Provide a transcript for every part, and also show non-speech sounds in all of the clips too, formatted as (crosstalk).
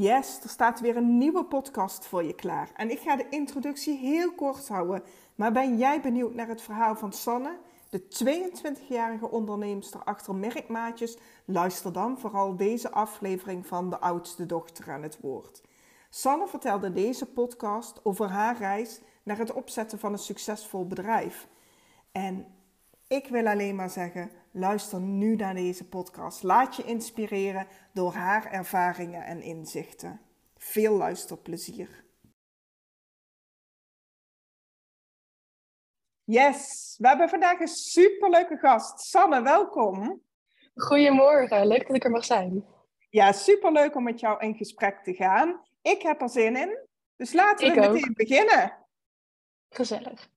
Yes, er staat weer een nieuwe podcast voor je klaar. En ik ga de introductie heel kort houden. Maar ben jij benieuwd naar het verhaal van Sanne, de 22-jarige onderneemster achter Merkmaatjes? Luister dan vooral deze aflevering van De Oudste Dochter aan het woord. Sanne vertelde deze podcast over haar reis naar het opzetten van een succesvol bedrijf. En ik wil alleen maar zeggen: luister nu naar deze podcast. Laat je inspireren door haar ervaringen en inzichten. Veel luisterplezier. Yes, we hebben vandaag een superleuke gast. Sanne, welkom. Goedemorgen, leuk dat ik er mag zijn. Ja, superleuk om met jou in gesprek te gaan. Ik heb er zin in, dus laten we meteen beginnen. Gezellig.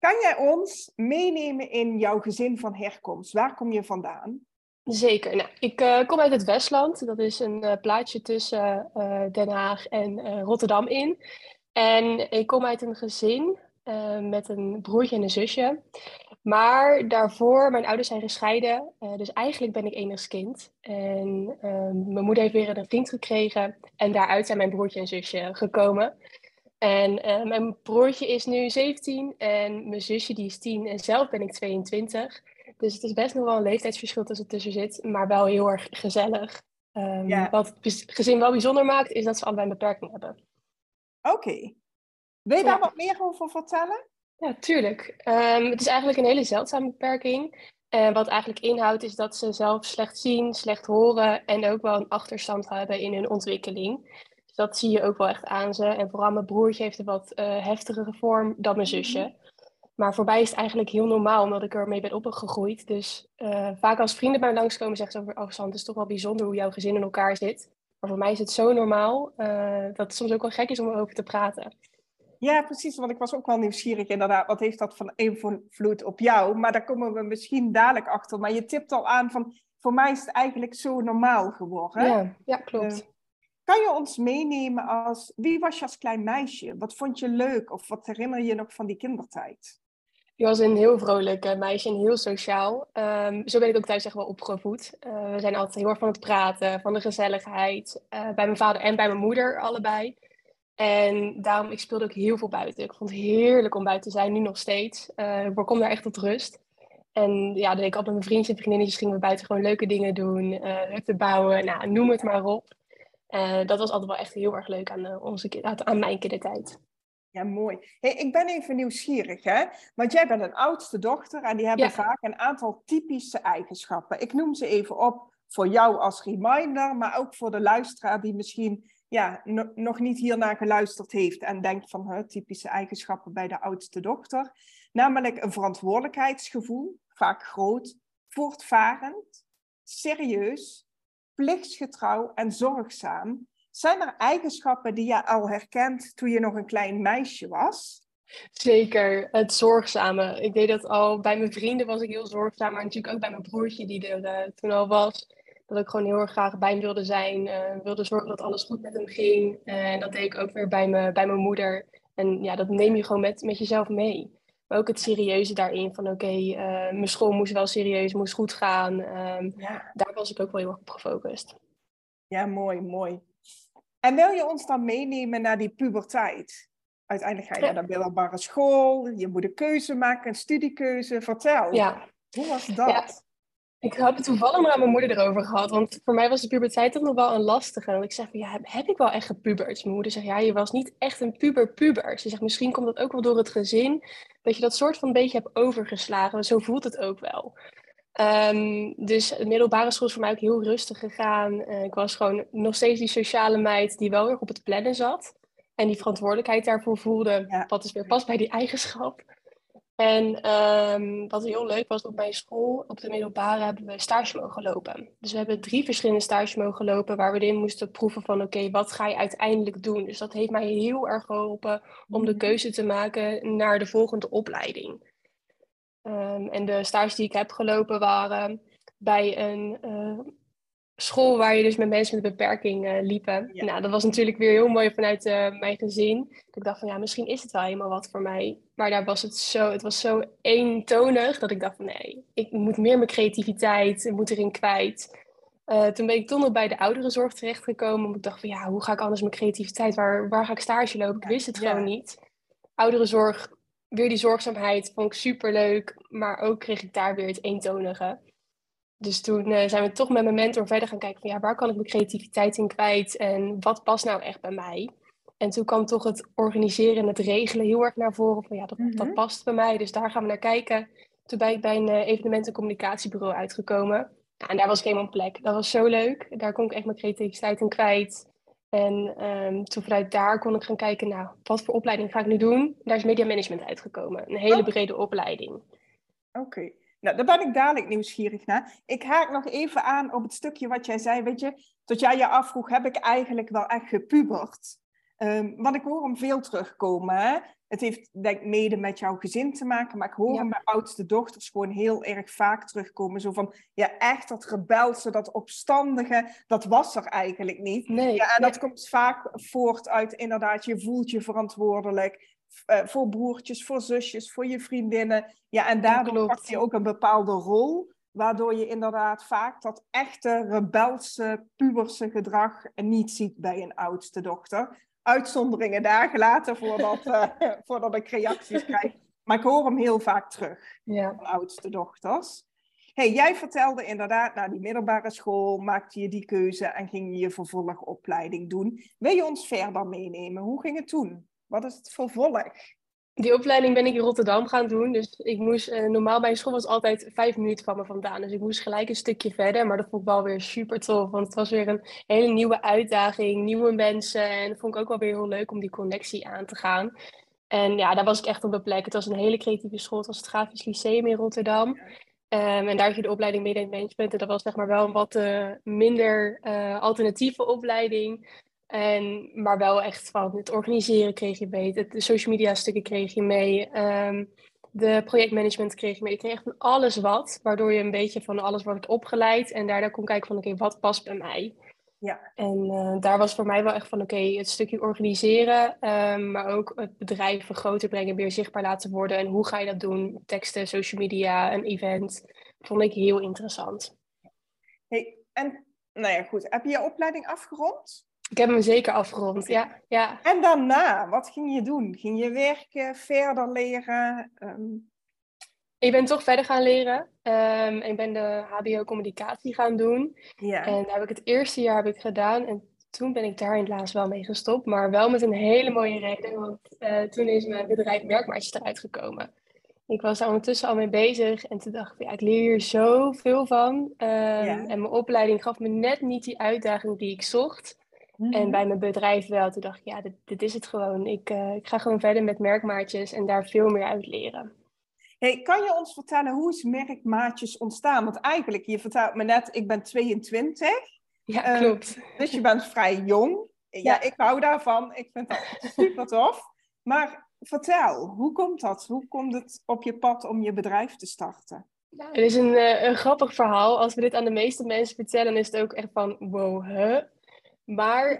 Kan jij ons meenemen in jouw gezin van herkomst? Waar kom je vandaan? Zeker. Nou, ik uh, kom uit het Westland. Dat is een uh, plaatsje tussen uh, Den Haag en Rotterdam in. En ik kom uit een gezin met een broertje en een zusje. Maar daarvoor, mijn ouders zijn gescheiden. dus eigenlijk ben ik enigskind. En mijn moeder heeft weer een vriend gekregen. En daaruit zijn mijn broertje en zusje gekomen. En uh, mijn broertje is nu 17 en mijn zusje die is 10 en zelf ben ik 22. Dus het is best nog wel een leeftijdsverschil tussen tussen zit, maar wel heel erg gezellig. Um, Wat het gezin wel bijzonder maakt, is dat ze allebei een beperking hebben. Oké. Wil je daar wat meer over vertellen? Ja, tuurlijk. Um, het is eigenlijk een hele zeldzame beperking. En wat eigenlijk inhoudt is dat ze zelf slecht zien, slecht horen en ook wel een achterstand hebben in hun ontwikkeling dat zie je ook wel echt aan ze. En vooral mijn broertje heeft een wat uh, heftigere vorm dan mijn zusje. Maar voor mij is het eigenlijk heel normaal, omdat ik ermee ben opgegroeid. Dus uh, vaak als vrienden bij me langskomen, zeggen ze over... Oh, Sant, het is toch wel bijzonder hoe jouw gezin in elkaar zit. Maar voor mij is het zo normaal, uh, dat het soms ook wel gek is om erover te praten. Ja, precies. Want ik was ook wel nieuwsgierig inderdaad. Wat heeft dat van invloed op jou? Maar daar komen we misschien dadelijk achter. Maar je tipt al aan van... Voor mij is het eigenlijk zo normaal geworden. Ja, ja klopt. Kan je ons meenemen als, wie was je als klein meisje? Wat vond je leuk of wat herinner je nog van die kindertijd? Ik was een heel vrolijk meisje en heel sociaal. Um, zo ben ik ook thuis echt wel opgevoed. Uh, we zijn altijd heel erg van het praten, van de gezelligheid. Uh, bij mijn vader en bij mijn moeder allebei. En daarom, ik speelde ook heel veel buiten. Ik vond het heerlijk om buiten te zijn, nu nog steeds. Ik kom daar echt tot rust. En ja, dan ik altijd met mijn vriendjes en vriendinnetjes gingen we buiten gewoon leuke dingen doen. Uh, hutten bouwen, nou, noem het maar op. Uh, dat was altijd wel echt heel erg leuk aan, uh, onze, aan mijn kindertijd. Ja, mooi. Hey, ik ben even nieuwsgierig, hè? Want jij bent een oudste dochter en die hebben vaak een aantal typische eigenschappen. Ik noem ze even op voor jou als reminder, maar ook voor de luisteraar die misschien ja, nog niet hiernaar geluisterd heeft en denkt van huh, typische eigenschappen bij de oudste dochter. Namelijk een verantwoordelijkheidsgevoel, vaak groot, voortvarend, serieus, plichtsgetrouw en zorgzaam. Zijn er eigenschappen die je al herkent toen je nog een klein meisje was? Zeker, het zorgzame. Ik deed dat al bij mijn vrienden was ik heel zorgzaam, maar natuurlijk ook bij mijn broertje die er uh, toen al was. Dat ik gewoon heel erg graag bij hem wilde zijn, uh, wilde zorgen dat alles goed met hem ging. Uh, en dat deed ik ook weer bij, me, bij mijn moeder. En ja, dat neem je gewoon met, met jezelf mee. Maar ook het serieuze daarin van oké, okay, uh, mijn school moest wel serieus, moest goed gaan. Um, ja. Daar was ik ook wel heel erg op gefocust. Ja, mooi, mooi. En wil je ons dan meenemen naar die puberteit? Uiteindelijk ga je naar de middelbare school, je moet een keuze maken, een studiekeuze. Vertel, ja. hoe was dat? Ik heb het toevallig maar aan mijn moeder erover gehad. Want voor mij was de puberteit toch nog wel een lastige. Want ik zeg van, ja, heb, ik wel echt gepubert? Mijn moeder zegt, ja, je was niet echt een puber-puber. Ze zegt, misschien komt dat ook wel door het gezin. Dat je dat soort van een beetje hebt overgeslagen. Zo voelt het ook wel. Um, dus de middelbare school is voor mij ook heel rustig gegaan. Uh, ik was gewoon nog steeds die sociale meid die wel erg op het plannen zat. En die verantwoordelijkheid daarvoor voelde. Ja. Wat is weer pas bij die eigenschap. En um, wat heel leuk was op mijn school, op de middelbare, hebben we stage mogen lopen. Dus we hebben drie verschillende stages mogen lopen waar we in moesten proeven van oké, wat ga je uiteindelijk doen? Dus dat heeft mij heel erg geholpen om de mhm. keuze te maken naar de volgende opleiding. Um, en de stages die ik heb gelopen waren bij een uh, school waar je dus met mensen met een beperking uh, liepen. Nou, dat was natuurlijk weer heel mooi vanuit uh, mijn gezin. Ik dacht van ja, misschien is het wel helemaal wat voor mij. Maar daar was het zo, het was zo eentonig dat ik dacht van nee, ik moet meer mijn creativiteit, ik moet erin kwijt. Uh, toen ben ik toch nog bij de ouderenzorg terechtgekomen. Omdat ik dacht van ja, hoe ga ik anders mijn creativiteit, waar, waar ga ik stage lopen? Ik wist het gewoon niet. Ouderenzorg, weer die zorgzaamheid, vond ik super leuk. Maar ook kreeg ik daar weer het eentonige. Dus toen uh, zijn we toch met mijn mentor verder gaan kijken van ja, waar kan ik mijn creativiteit in kwijt en wat past nou echt bij mij? En toen kwam toch het organiseren en het regelen heel erg naar voren van ja, dat, dat mhm. past bij mij, dus daar gaan we naar kijken. Toen ben ik bij een uh, evenement- en communicatiebureau uitgekomen. en daar was ik helemaal plek. Dat was zo leuk. Daar kon ik echt mijn creativiteit in kwijt. En um, toen vanuit daar kon ik gaan kijken, nou, wat voor opleiding ga ik nu doen? Daar is media management uitgekomen. Een hele oh. brede opleiding. Oké. Nou, daar ben ik dadelijk nieuwsgierig naar. Ik haak nog even aan op het stukje wat jij zei. Weet je, tot jij je afvroeg, heb ik eigenlijk wel echt gepubert? Um, want ik hoor hem veel terugkomen. Hè? Het heeft denk ik mede met jouw gezin te maken, maar ik hoor hem bij oudste dochters gewoon heel erg vaak terugkomen. Zo van, ja echt dat rebelse, dat opstandige, dat was er eigenlijk niet. Nee, ja, en dat komt vaak voort uit inderdaad, je voelt je verantwoordelijk. Uh, voor broertjes, voor zusjes, voor je vriendinnen. Ja, en daardoor pak je ook een bepaalde rol, waardoor je inderdaad vaak dat echte rebelse, puberse gedrag niet ziet bij een oudste dochter uitzonderingen daar gelaten voordat, uh, (laughs) voordat ik reacties krijg. Maar ik hoor hem heel vaak terug ja. van oudste dochters. Hey, jij vertelde inderdaad, na die middelbare school maakte je die keuze en ging je je vervolgopleiding doen. Wil je ons verder meenemen? Hoe ging het toen? Wat is het vervolg? Die opleiding ben ik in Rotterdam gaan doen. Dus ik moest, uh, normaal bij school was altijd vijf minuten van me vandaan. Dus ik moest gelijk een stukje verder. Maar dat vond ik wel weer super tof. Want het was weer een hele nieuwe uitdaging, nieuwe mensen. En dat vond ik ook wel weer heel leuk om die connectie aan te gaan. En ja, daar was ik echt op mijn plek. Het was een hele creatieve school. Het was het Grafisch Lyceum in Rotterdam. Um, en daar heb je de opleiding Media Management. En dat was zeg maar wel een wat uh, minder uh, alternatieve opleiding. En, maar wel echt van het organiseren kreeg je mee, de social media stukken kreeg je mee, um, de projectmanagement kreeg je mee. Je kreeg echt van alles wat, waardoor je een beetje van alles wordt opgeleid en daardoor kon kijken van oké, wat past bij mij? Ja. En uh, daar was voor mij wel echt van oké, het stukje organiseren, um, maar ook het bedrijf groter brengen, meer zichtbaar laten worden. En hoe ga je dat doen? Teksten, social media, een event. Vond ik heel interessant. Hey, en nou ja, goed. Heb je je opleiding afgerond? Ik heb hem zeker afgerond, ja. ja. En daarna, wat ging je doen? Ging je werken, verder leren? Um... Ik ben toch verder gaan leren. Um, ik ben de HBO-communicatie gaan doen. Ja. En daar heb ik het eerste jaar heb ik gedaan. En toen ben ik daar helaas wel mee gestopt. Maar wel met een hele mooie reden. Want uh, toen is mijn bedrijf Merkmaatjes eruit gekomen. Ik was daar ondertussen al mee bezig. En toen dacht ik, ja, ik leer hier zoveel van. Um, ja. En mijn opleiding gaf me net niet die uitdaging die ik zocht. En mhm. bij mijn bedrijf wel. Toen dacht ik, ja, dit, dit is het gewoon. Ik, uh, ik ga gewoon verder met merkmaatjes en daar veel meer uit leren. Hey, kan je ons vertellen hoe is merkmaatjes ontstaan? Want eigenlijk, je vertelt me net, ik ben 22. Ja, uh, klopt. Dus je bent vrij jong. Ja, ja, ik hou daarvan. Ik vind dat super tof. Maar vertel, hoe komt dat? Hoe komt het op je pad om je bedrijf te starten? het is een, uh, een grappig verhaal. Als we dit aan de meeste mensen vertellen, is het ook echt van, wow, huh? Maar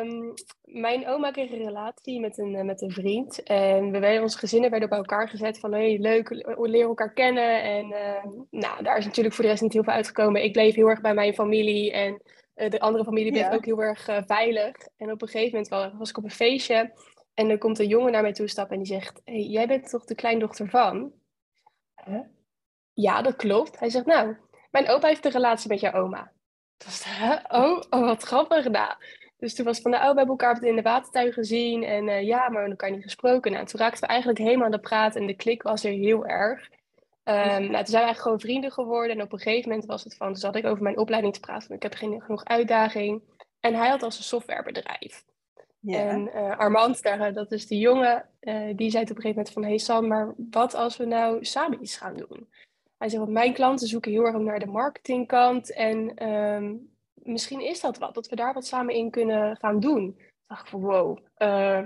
um, mijn oma kreeg een relatie met een, eh, met een vriend. En we werden, onze gezinnen werden bij elkaar gezet van hey, leuk, we leren elkaar kennen. En uh, nou, daar is natuurlijk voor de rest niet heel veel uitgekomen. Ik bleef heel erg bij mijn familie en uh, de andere familie bleef ook heel erg uh, veilig. En op een gegeven moment was ik op een feestje en er komt een jongen naar mij toe stappen en die zegt: hey, Jij bent toch de kleindochter van? Huh? Ja, dat klopt. Hij zegt: Nou, mijn opa heeft een relatie met jouw oma. Was, oh, oh, wat grappig. Nou, dus toen was van, nou, we hebben elkaar in de watertuin gezien. En uh, ja, maar we hebben elkaar niet gesproken. Nou, toen raakten we eigenlijk helemaal aan de praat. En de klik was er heel erg. Um, nou, toen zijn we eigenlijk gewoon vrienden geworden. En op een gegeven moment was het van, toen zat ik over mijn opleiding te praten. Ik heb geen genoeg uitdaging. En hij had als een softwarebedrijf. Yeah. En uh, Armand, daar, dat is die jongen, uh, die zei op een gegeven moment van... Hey Sam, maar wat als we nou samen iets gaan doen? Hij zegt, want mijn klanten zoeken heel erg naar de marketingkant. En um, misschien is dat wat, dat we daar wat samen in kunnen gaan doen. Toen dacht ik van, wow, uh,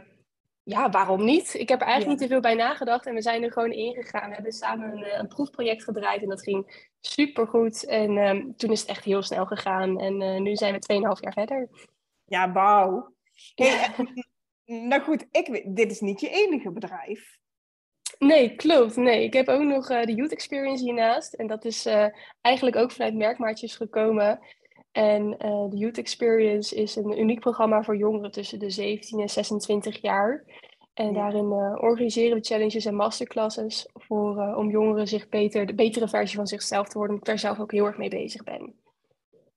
ja, waarom niet? Ik heb er eigenlijk niet te veel bij nagedacht en we zijn er gewoon ingegaan. We hebben samen een, eh, een proefproject gedraaid en dat ging supergoed. En um, toen is het echt heel snel gegaan en uh, nu zijn we 2,5 jaar verder. Ja, wauw. Hey, (laughs) nou goed, ik, dit is niet je enige bedrijf. Nee, klopt. Nee, ik heb ook nog uh, de Youth Experience hiernaast. En dat is uh, eigenlijk ook vanuit merkmaatjes gekomen. En uh, de Youth Experience is een uniek programma voor jongeren tussen de 17 en 26 jaar. En daarin organiseren we challenges en masterclasses voor, om jongeren zich beter, de betere versie van zichzelf te worden, omdat ik daar zelf ook heel erg mee bezig ben.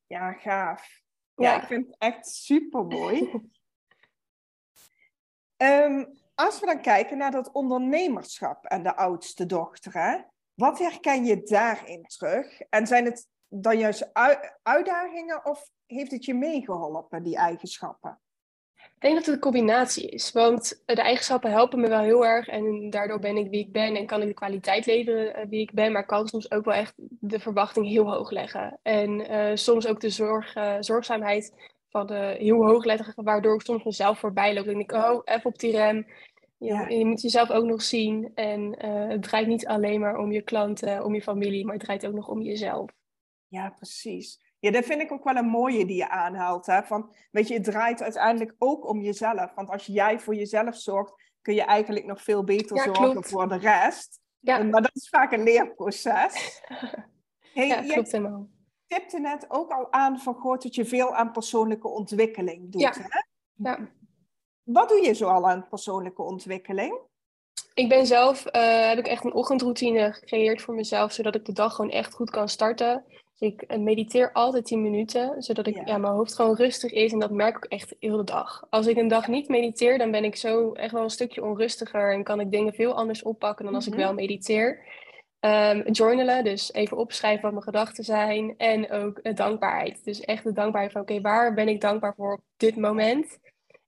Ja, gaaf. Ja, ja ik vind het echt super mooi. um, (laughs) als we dan kijken naar dat ondernemerschap en de oudste dochter, wat herken je daarin terug? En zijn het dan juist uitdagingen of heeft het je meegeholpen, die eigenschappen? Ik denk dat het een combinatie is, want de eigenschappen helpen me wel heel erg en daardoor ben ik wie ik ben en kan ik de kwaliteit leveren uh, wie ik ben, maar kan soms ook wel echt de verwachting heel hoog leggen. En uh, soms ook de zorg, uh, zorgzaamheid van de heel hoog leggen, waardoor ik soms mezelf voorbij loop en denk ik, oh, even op die rem. Ja. Je moet jezelf ook nog zien en het draait niet alleen maar om je klanten, om je familie, maar het draait ook nog om jezelf. Ja, precies. Ja, dat vind ik ook wel een mooie die je aanhaalt. Hè? Van, weet je, het draait uiteindelijk ook om jezelf. Want als jij voor jezelf zorgt, kun je eigenlijk nog veel beter zorgen voor de rest. Ja. Maar dat is vaak een leerproces. (laughs) Hey, ja, klopt helemaal. Je tipte net ook al aan van groot dat je veel aan persoonlijke ontwikkeling doet. Ja. Hè? ja. Wat doe je zoal aan persoonlijke ontwikkeling? Ik ben zelf, uh, heb ik echt een ochtendroutine gecreëerd voor mezelf, zodat ik de dag gewoon echt goed kan starten. Ik eh, mediteer altijd 10 minuten, zodat ik, ja. mijn hoofd gewoon rustig is. En dat merk ik echt heel de dag. Als ik een dag niet mediteer, dan ben ik zo echt wel een stukje onrustiger. En kan ik dingen veel anders oppakken dan als ik mhm. wel mediteer. Um, journalen, dus even opschrijven wat mijn gedachten zijn. En ook uh, dankbaarheid. Dus echt de dankbaarheid van, oké, waar ben ik dankbaar voor op dit moment?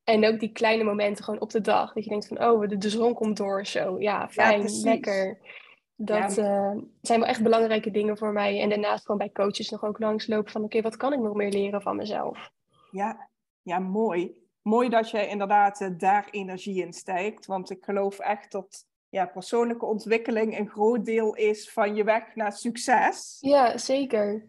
En ook die kleine momenten gewoon op de dag. Dat je denkt van, oh, de, de zon komt door zo. Ja, fijn, lekker. Dat uh, zijn wel echt belangrijke dingen voor mij. En daarnaast gewoon bij coaches nog ook langslopen van... oké, wat kan ik nog meer leren van mezelf? Ja, ja mooi. Mooi dat je inderdaad uh, daar energie in steekt. Want ik geloof echt dat ja, persoonlijke ontwikkeling een groot deel is van je weg naar succes. Ja, zeker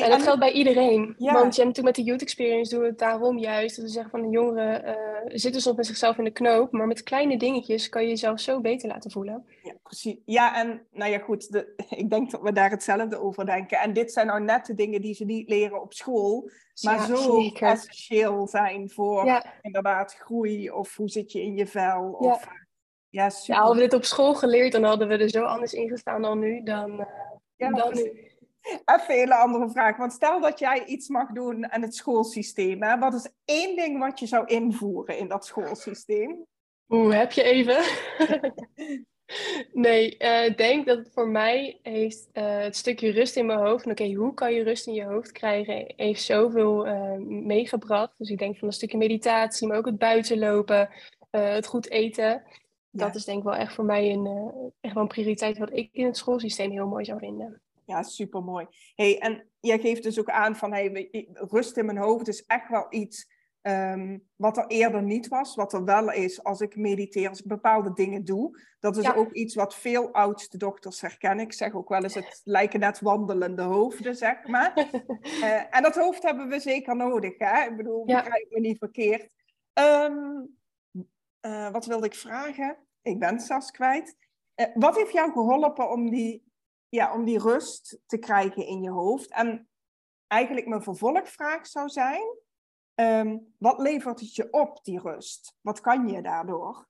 en dat geldt bij iedereen. Ja. Want je, natuurlijk met de Youth Experience doen we het daarom juist. Dat we zeggen van de jongeren uh, zitten soms met zichzelf in de knoop. Maar met kleine dingetjes kan je jezelf zo beter laten voelen. Ja, precies. Ja, en nou ja, goed. De, (laughs) ik denk dat we daar hetzelfde over denken. En dit zijn nou net de dingen die ze niet leren op school. Maar zo essentieel zijn voor inderdaad groei. Of hoe zit je in je vel. Of, ja, super. Ja, hadden we dit op school geleerd, dan hadden we er zo anders in gestaan dan nu. Dan, uh, dan nu. Even een hele andere vraag. Want stel dat jij iets mag doen aan het schoolsysteem. Hè? Wat is één ding wat je zou invoeren in dat schoolsysteem? Oeh, heb je even? (laughs) nee, eh, ik denk dat het voor mij heeft uh, het stukje rust in mijn hoofd. Oké, hoe kan je rust in je hoofd krijgen? Heeft zoveel uh, meegebracht. Dus ik denk van een stukje meditatie, maar ook het buitenlopen, het goed eten. Dat is denk ik wel echt voor mij een, echt wel een prioriteit wat ik in het schoolsysteem heel mooi zou vinden. Ja, super mooi. Hey, en jij geeft dus ook aan van hey, rust in mijn hoofd is echt wel iets ehm, wat er eerder niet was, wat er wel is als ik mediteer, als ik bepaalde dingen doe. Dat is ook iets wat veel oudste dochters herkennen. Ik zeg ook wel eens, het (laughs) lijken net wandelende hoofden, zeg maar. uh, (laughs) en dat hoofd hebben we zeker nodig, hè? Ik bedoel, ja. begrijp me niet verkeerd. Um, uh, wat wilde ik vragen? Ik ben zelfs kwijt. Uh, wat heeft jou geholpen om die ja, om die rust te krijgen in je hoofd. En eigenlijk mijn vervolgvraag zou zijn: ehm, wat levert het je op, die rust? Wat kan je daardoor?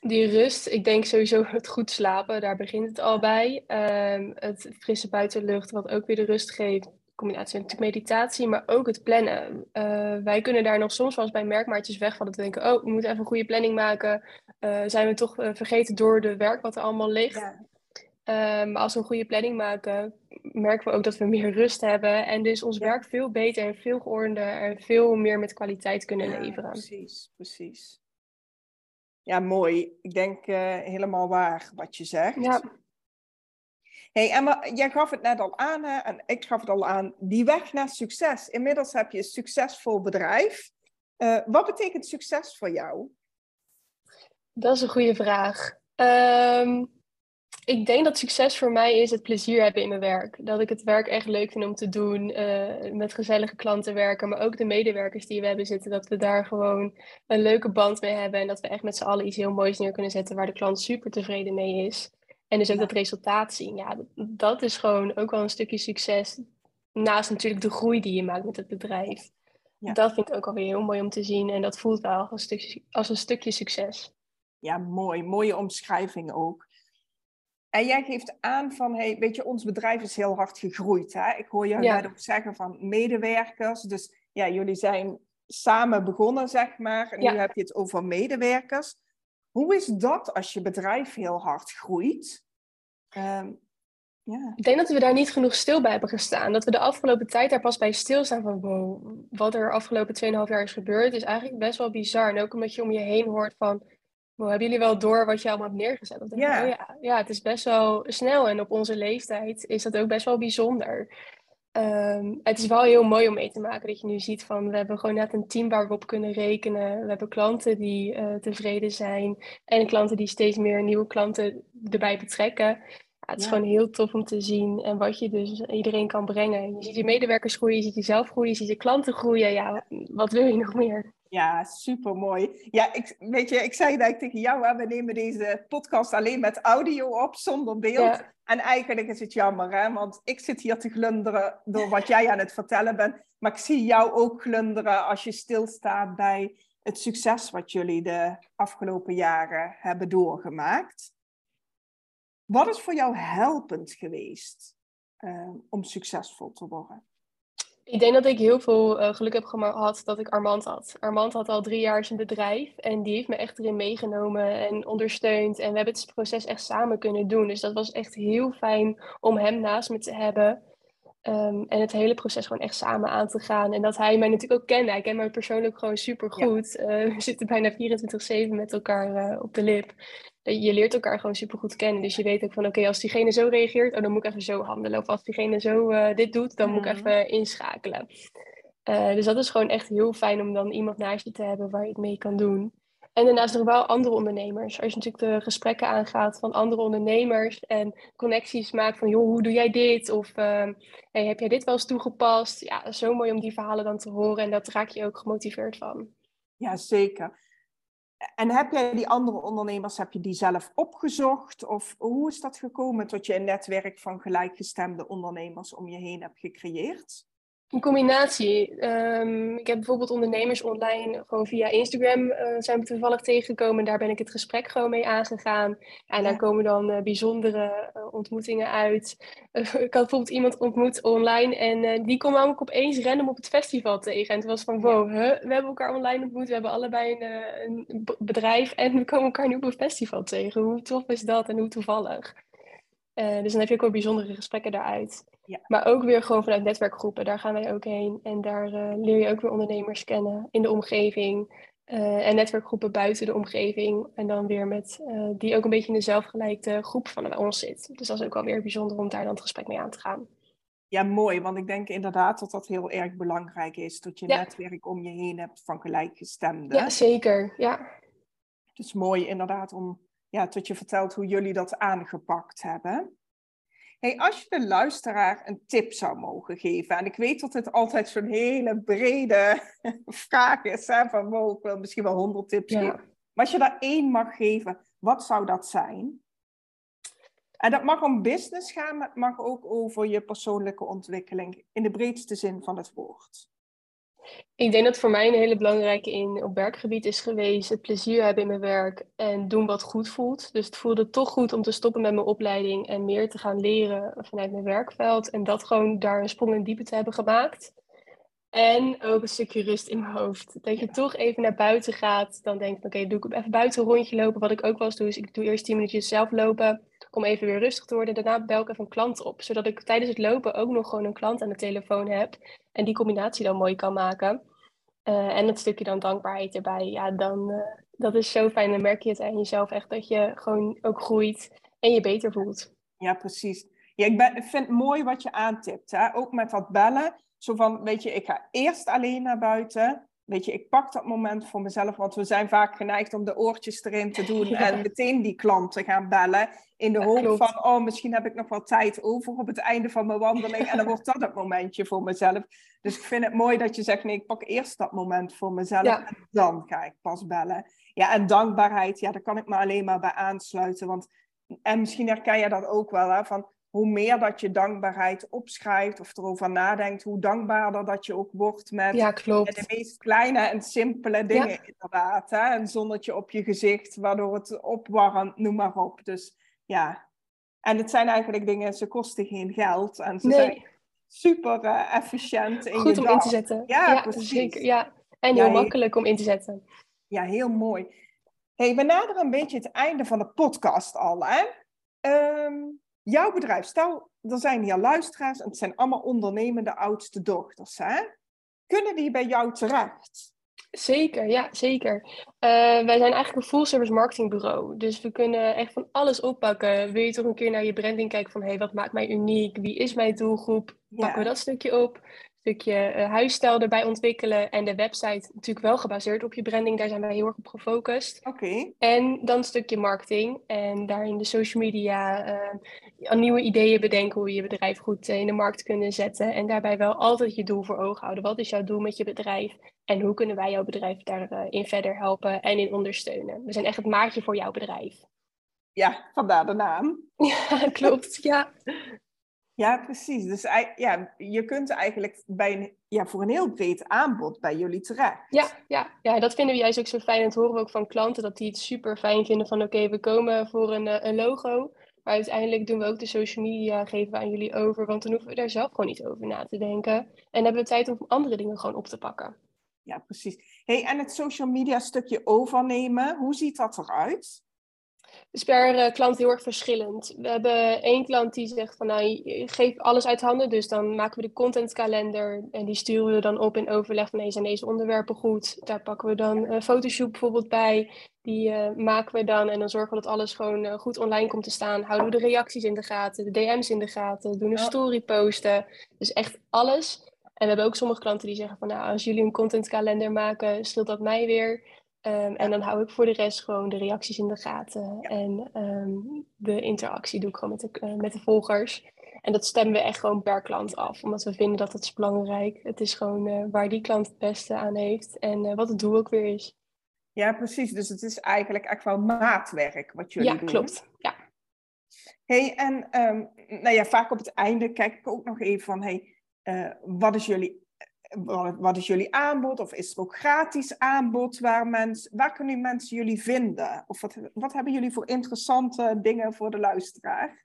Die rust, ik denk sowieso het goed slapen, daar begint het al bij. Um, het frisse buitenlucht, wat ook weer de rust geeft. Combinatie met meditatie, maar ook het plannen. Uh, wij kunnen daar nog soms wel eens bij merkmaatjes wegvallen. Te denken, oh, we moeten even een goede planning maken. Uh, zijn we toch uh, vergeten door de werk wat er allemaal ligt. Ja. Maar als we een goede planning maken, merken we ook dat we meer rust hebben. En dus ons werk veel beter en veel geordender en veel meer met kwaliteit kunnen ja, leveren. Precies, precies. Ja, mooi. Ik denk helemaal waar wat je zegt. Ja. Hey Emma, jij gaf het net al aan hè, en ik gaf het al aan. Die weg naar succes. Inmiddels heb je een succesvol bedrijf. Uh, wat betekent succes voor jou? Dat is een goede vraag. Um, ik denk dat succes voor mij is het plezier hebben in mijn werk. Dat ik het werk echt leuk vind om te doen, uh, met gezellige klanten werken, maar ook de medewerkers die we hebben zitten, dat we daar gewoon een leuke band mee hebben en dat we echt met z'n allen iets heel moois neer kunnen zetten waar de klant super tevreden mee is. En dus ook dat resultaat zien. Ja, dat, is gewoon ook wel een stukje succes. naast natuurlijk de groei die je maakt met het bedrijf. Dat vind ik ook alweer heel mooi om te zien. En dat voelt wel als een stukje, als een stukje succes. Ja, mooi. Mooie omschrijving ook. En jij geeft aan van, hey, weet je, ons bedrijf is heel hard gegroeid. Hè? Ik hoor jou net ook zeggen van medewerkers. Dus ja, jullie zijn samen begonnen, zeg maar. En nu heb je het over medewerkers. Hoe is dat als je bedrijf heel hard groeit? Ehm. Ik denk dat we daar niet genoeg stil bij hebben gestaan. Dat we de afgelopen tijd daar pas bij stilstaan van wow, wat er afgelopen 2,5 jaar is gebeurd, is eigenlijk best wel bizar. En ook omdat je om je heen hoort van, wow, hebben jullie wel door wat je allemaal hebt neergezet? Oh ja, ja, het is best wel snel en op onze leeftijd is dat ook best wel bijzonder. Um, het is wel heel mooi om mee te maken dat je nu ziet van we hebben gewoon net een team waar we op kunnen rekenen. We hebben klanten die uh, tevreden zijn en klanten die steeds meer nieuwe klanten erbij betrekken het is gewoon heel tof om te zien en wat je dus iedereen kan brengen. Je ziet je medewerkers groeien, je ziet jezelf groeien, je ziet je klanten groeien. Ja, wat wil je nog meer? Ja, super mooi. Ja, ik, weet je, ik zei eigenlijk tegen jou, we nemen deze podcast alleen met audio op, zonder beeld. En eigenlijk is het jammer, hè? want ik zit hier te glunderen door wat jij aan het vertellen bent. Maar ik zie jou ook glunderen als je stilstaat bij het succes wat jullie de afgelopen jaren hebben doorgemaakt. Wat is voor jou helpend geweest uh, om succesvol te worden? Ik denk dat ik heel veel uh, geluk heb gehad dat ik Armand had. Armand had al drie jaar zijn bedrijf en die heeft me echt erin meegenomen en ondersteund. En we hebben het proces echt samen kunnen doen. Dus dat was echt heel fijn om hem naast me te hebben. Um, en het hele proces gewoon echt samen aan te gaan. En dat hij mij natuurlijk ook kende. Hij kent mij persoonlijk gewoon super goed. Ja. Uh, (laughs) we zitten bijna 24-7 met elkaar uh, op de lip je leert elkaar gewoon super goed kennen. Dus je weet ook van oké, als diegene zo reageert, oh, dan moet ik even zo handelen. Of als diegene zo uh, dit doet, dan moet ik mhm. even inschakelen. Uh, dus dat is gewoon echt heel fijn om dan iemand naast je te hebben waar je het mee kan doen. En daarnaast nog wel andere ondernemers. Als je natuurlijk de gesprekken aangaat van andere ondernemers en connecties maakt van, joh, hoe doe jij dit? Of uh, hey, heb jij dit wel eens toegepast? Ja, zo mooi om die verhalen dan te horen en dat raak je ook gemotiveerd van. Ja, zeker. En heb jij die andere ondernemers, heb je die zelf opgezocht? Of hoe is dat gekomen tot je een netwerk van gelijkgestemde ondernemers om je heen hebt gecreëerd? Een combinatie. Ehm, ik heb bijvoorbeeld ondernemers online gewoon via Instagram uh, zijn we toevallig tegengekomen. En daar ben ik het gesprek gewoon mee aangegaan. En daar komen dan uh, bijzondere uh, ontmoetingen uit. (laughs) ik had bijvoorbeeld iemand ontmoet online en die kwam namelijk opeens random op het festival tegen. En het was van wow, we hebben elkaar online ontmoet. We hebben allebei een, een bedrijf en we komen elkaar nu op een festival tegen. Hoe tof is dat en hoe toevallig? Dus dan heb je ook wel bijzondere gesprekken daaruit. Ja. Maar ook weer gewoon vanuit netwerkgroepen, daar gaan wij ook heen. En daar uh, leer je ook weer ondernemers kennen in de omgeving. Uh, en netwerkgroepen buiten de omgeving. En dan weer met die ook een beetje in de zelfgelijkte groep van ons zit. Dus dat is ook wel weer bijzonder om daar dan het gesprek mee aan te gaan. Ja, mooi. Want ik denk inderdaad dat dat heel erg belangrijk is. Dat je netwerk om je heen hebt van gelijkgestemden. Ja, zeker. Ja. Het is mooi inderdaad om ja, tot je vertelt hoe jullie dat aangepakt hebben. Hey, als je de luisteraar een tip zou mogen geven, en ik weet dat het altijd zo'n hele brede (laughs) vraag is, hè, van wow, ik wil misschien wel honderd tips geven. Maar als je daar één mag geven, wat zou dat zijn? En dat mag om business gaan, maar het mag ook over je persoonlijke ontwikkeling in de breedste zin van het woord. Ik denk dat voor mij een hele belangrijke in op werkgebied is geweest het plezier hebben in mijn werk en doen wat goed voelt. Dus het voelde toch goed om te stoppen met mijn opleiding en meer te gaan leren vanuit mijn werkveld. En dat gewoon daar een sprong in diepe te hebben gemaakt. En ook een stukje rust in mijn hoofd. Dat je toch even naar buiten gaat. Dan denk ik, oké, doe ik even buiten een rondje lopen. Wat ik ook wel eens doe, is ik doe eerst 10 minuutjes zelf lopen. Om even weer rustig te worden. Daarna bel ik even een klant op. Zodat ik tijdens het lopen ook nog gewoon een klant aan de telefoon heb. En die combinatie dan mooi kan maken. Uh, en het stukje dan dankbaarheid erbij. Ja, dan, uh, dat is zo fijn. Dan merk je het aan jezelf echt dat je gewoon ook groeit. En je beter voelt. Ja, precies. Ja, ik, ben, vind het mooi wat je aantipt. Hè? Ook met dat bellen. Zo van, weet je, ik ga eerst alleen naar buiten. Weet je, ik pak dat moment voor mezelf, want we zijn vaak geneigd om de oortjes erin te doen (laughs) en meteen die klanten gaan bellen. In de hoop van, oh, misschien heb ik nog wel tijd over op het einde van mijn wandeling. En dan (laughs) wordt dat het momentje voor mezelf. Dus ik vind het mooi dat je zegt, nee, ik pak eerst dat moment voor mezelf en dan ga ik pas bellen. Ja, en dankbaarheid, ja, daar kan ik me alleen maar bij aansluiten. Want, en misschien herken je dat ook wel, hè, van hoe meer dat je dankbaarheid opschrijft of erover nadenkt, hoe dankbaarder dat je ook wordt met Ja, de meest kleine en simpele dingen inderdaad. Hè? Een zonnetje op je gezicht, waardoor het opwarmt, noem maar op. Dus ja, en het zijn eigenlijk dingen, ze kosten geen geld en ze Nee. zijn super eh, efficiënt in Goed je om dag. in te zetten. Ja, precies. zeker. Ja. En Ja, heel makkelijk om in te zetten. Ja, heel mooi. Hey, we naderen een beetje het einde van de podcast al. Hè? Ehm, jouw bedrijf, stel, er zijn hier luisteraars en het zijn allemaal ondernemende oudste dochters. Hè? Kunnen die bij jou terecht? Zeker, ja, zeker. Eh, wij zijn eigenlijk een full service marketingbureau. Dus we kunnen echt van alles oppakken. Wil je toch een keer naar je branding kijken van hey, wat maakt mij uniek? Wie is mijn doelgroep? Pakken we dat stukje op. Stukje eh, huisstijl erbij ontwikkelen. En de website natuurlijk wel gebaseerd op je branding. Daar zijn wij heel erg op gefocust. Oké, En dan een stukje marketing. En daarin de social media. eh, nieuwe ideeën bedenken hoe je je bedrijf goed eh, in de markt kunnen zetten. En daarbij wel altijd je doel voor ogen houden. Wat is jouw doel met je bedrijf? En hoe kunnen wij jouw bedrijf daarin verder helpen en in ondersteunen? We zijn echt het maatje voor jouw bedrijf. ja, vandaar de naam. (laughs) Ja, klopt. Ja, Ja, precies. Dus ja, je kunt eigenlijk bij een, ja, voor een heel breed aanbod bij jullie terecht. ja, ja, ja, dat vinden we juist ook zo fijn. En dat horen we ook van klanten, dat die het super fijn vinden van oké, we komen voor een, eh, een logo. Maar uiteindelijk doen we ook de social media, geven we aan jullie over. Want dan hoeven we daar zelf gewoon niet over na te denken. En hebben we tijd om andere dingen gewoon op te pakken. Ja, precies. Hey, en het social media stukje overnemen, hoe ziet dat eruit? Is per eh, klant heel erg verschillend. We hebben één klant die zegt van nou, geef alles uit handen. Dus dan maken we de contentkalender en die sturen we dan op in overleg van nee, zijn deze onderwerpen goed? Daar pakken we dan eh Photoshop bijvoorbeeld bij. Die eh, maken we dan en dan zorgen we dat alles gewoon goed online komt te staan. Houden we de reacties in de gaten, de DM's in de gaten, doen een story posten. Dus echt alles. En we hebben ook sommige klanten die zeggen van nou, als jullie een contentkalender maken, scheelt dat mij weer. Um, en dan hou ik voor de rest gewoon de reacties in de gaten. Ja. En um, de interactie doe ik gewoon met de, uh, met de volgers. En dat stemmen we echt gewoon per klant af. Omdat we vinden dat het is belangrijk. Het is gewoon uh, waar die klant het beste aan heeft. En uh, wat het doel ook weer is. Ja, precies. Dus het is eigenlijk echt wel maatwerk wat jullie ja, doen. klopt. Ja, Hey, en um, nou ja, vaak op het einde kijk ik ook nog even van... Hey, wat is jullie wat, is jullie aanbod? Of is er ook gratis aanbod? Waar, mens, waar kunnen mensen jullie vinden? Of wat, wat hebben jullie voor interessante dingen voor de luisteraar?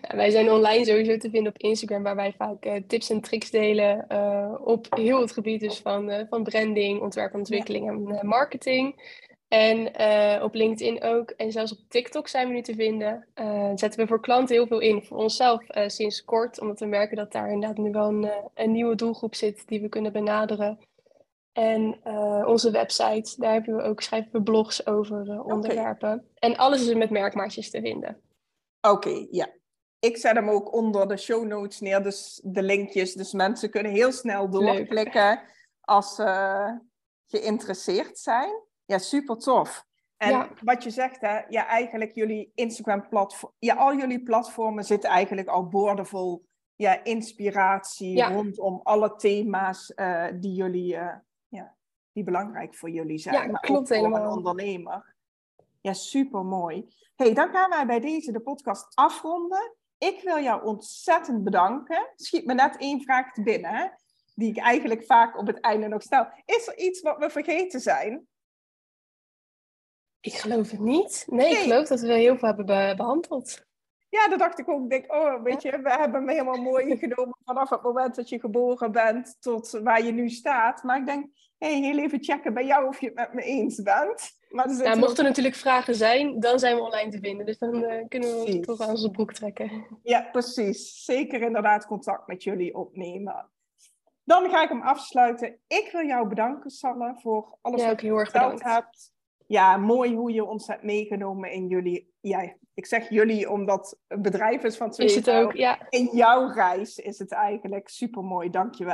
Ja, wij zijn online sowieso te vinden op Instagram, waar wij vaak uh, tips en tricks delen uh, op heel het gebied dus van, uh, van branding, ontwerp, ontwikkeling ja. en eh, marketing. En op LinkedIn ook. En zelfs op TikTok zijn we nu te vinden. zetten we voor klanten heel veel in. Voor onszelf sinds kort, omdat we merken dat daar inderdaad nu wel een, een nieuwe doelgroep zit die we kunnen benaderen. En onze website, daar hebben we ook, schrijven we blogs over onderwerpen. Okay. En alles is met merkmaatjes te vinden. Oké, okay, ja. Ik zet hem ook onder de show notes neer, dus de linkjes. Dus mensen kunnen heel snel doorklikken Leuk. als ze geïnteresseerd zijn. Ja, super tof. En ja. wat je zegt, hè, ja, eigenlijk jullie Instagram-platform, ja, al jullie platformen zitten eigenlijk al boordevol ja, inspiratie ja. rondom alle thema's uh, die jullie, uh, ja, die belangrijk voor jullie zijn. Ja, maar klopt ook voor helemaal. een ondernemer. Ja, super mooi. hey, dan gaan wij bij deze de podcast afronden. Ik wil jou ontzettend bedanken. Schiet me net één vraag te binnen, hè, die ik eigenlijk vaak op het einde nog stel. Is er iets wat we vergeten zijn? Ik geloof het niet. Nee, nee. ik geloof dat we heel veel hebben be behandeld. Ja, dat dacht ik ook. Ik denk, oh, weet je, we hebben me helemaal mooi (laughs) genomen vanaf het moment dat je geboren bent tot waar je nu staat. Maar ik denk, hey, heel even checken bij jou of je het met me eens bent. Maar er ja, mochten er natuurlijk vragen zijn, dan zijn we online te vinden. Dus dan uh, kunnen we toch aan onze broek trekken. Ja, precies. Zeker inderdaad contact met jullie opnemen. Dan ga ik hem afsluiten. Ik wil jou bedanken, Sanne, voor alles ja, wat je verteld bedankt. hebt. Ja, mooi hoe je ons hebt meegenomen in jullie... Ja, ik zeg jullie omdat het bedrijf is van twee Is het ook, ja. In jouw reis is het eigenlijk super mooi. Dank je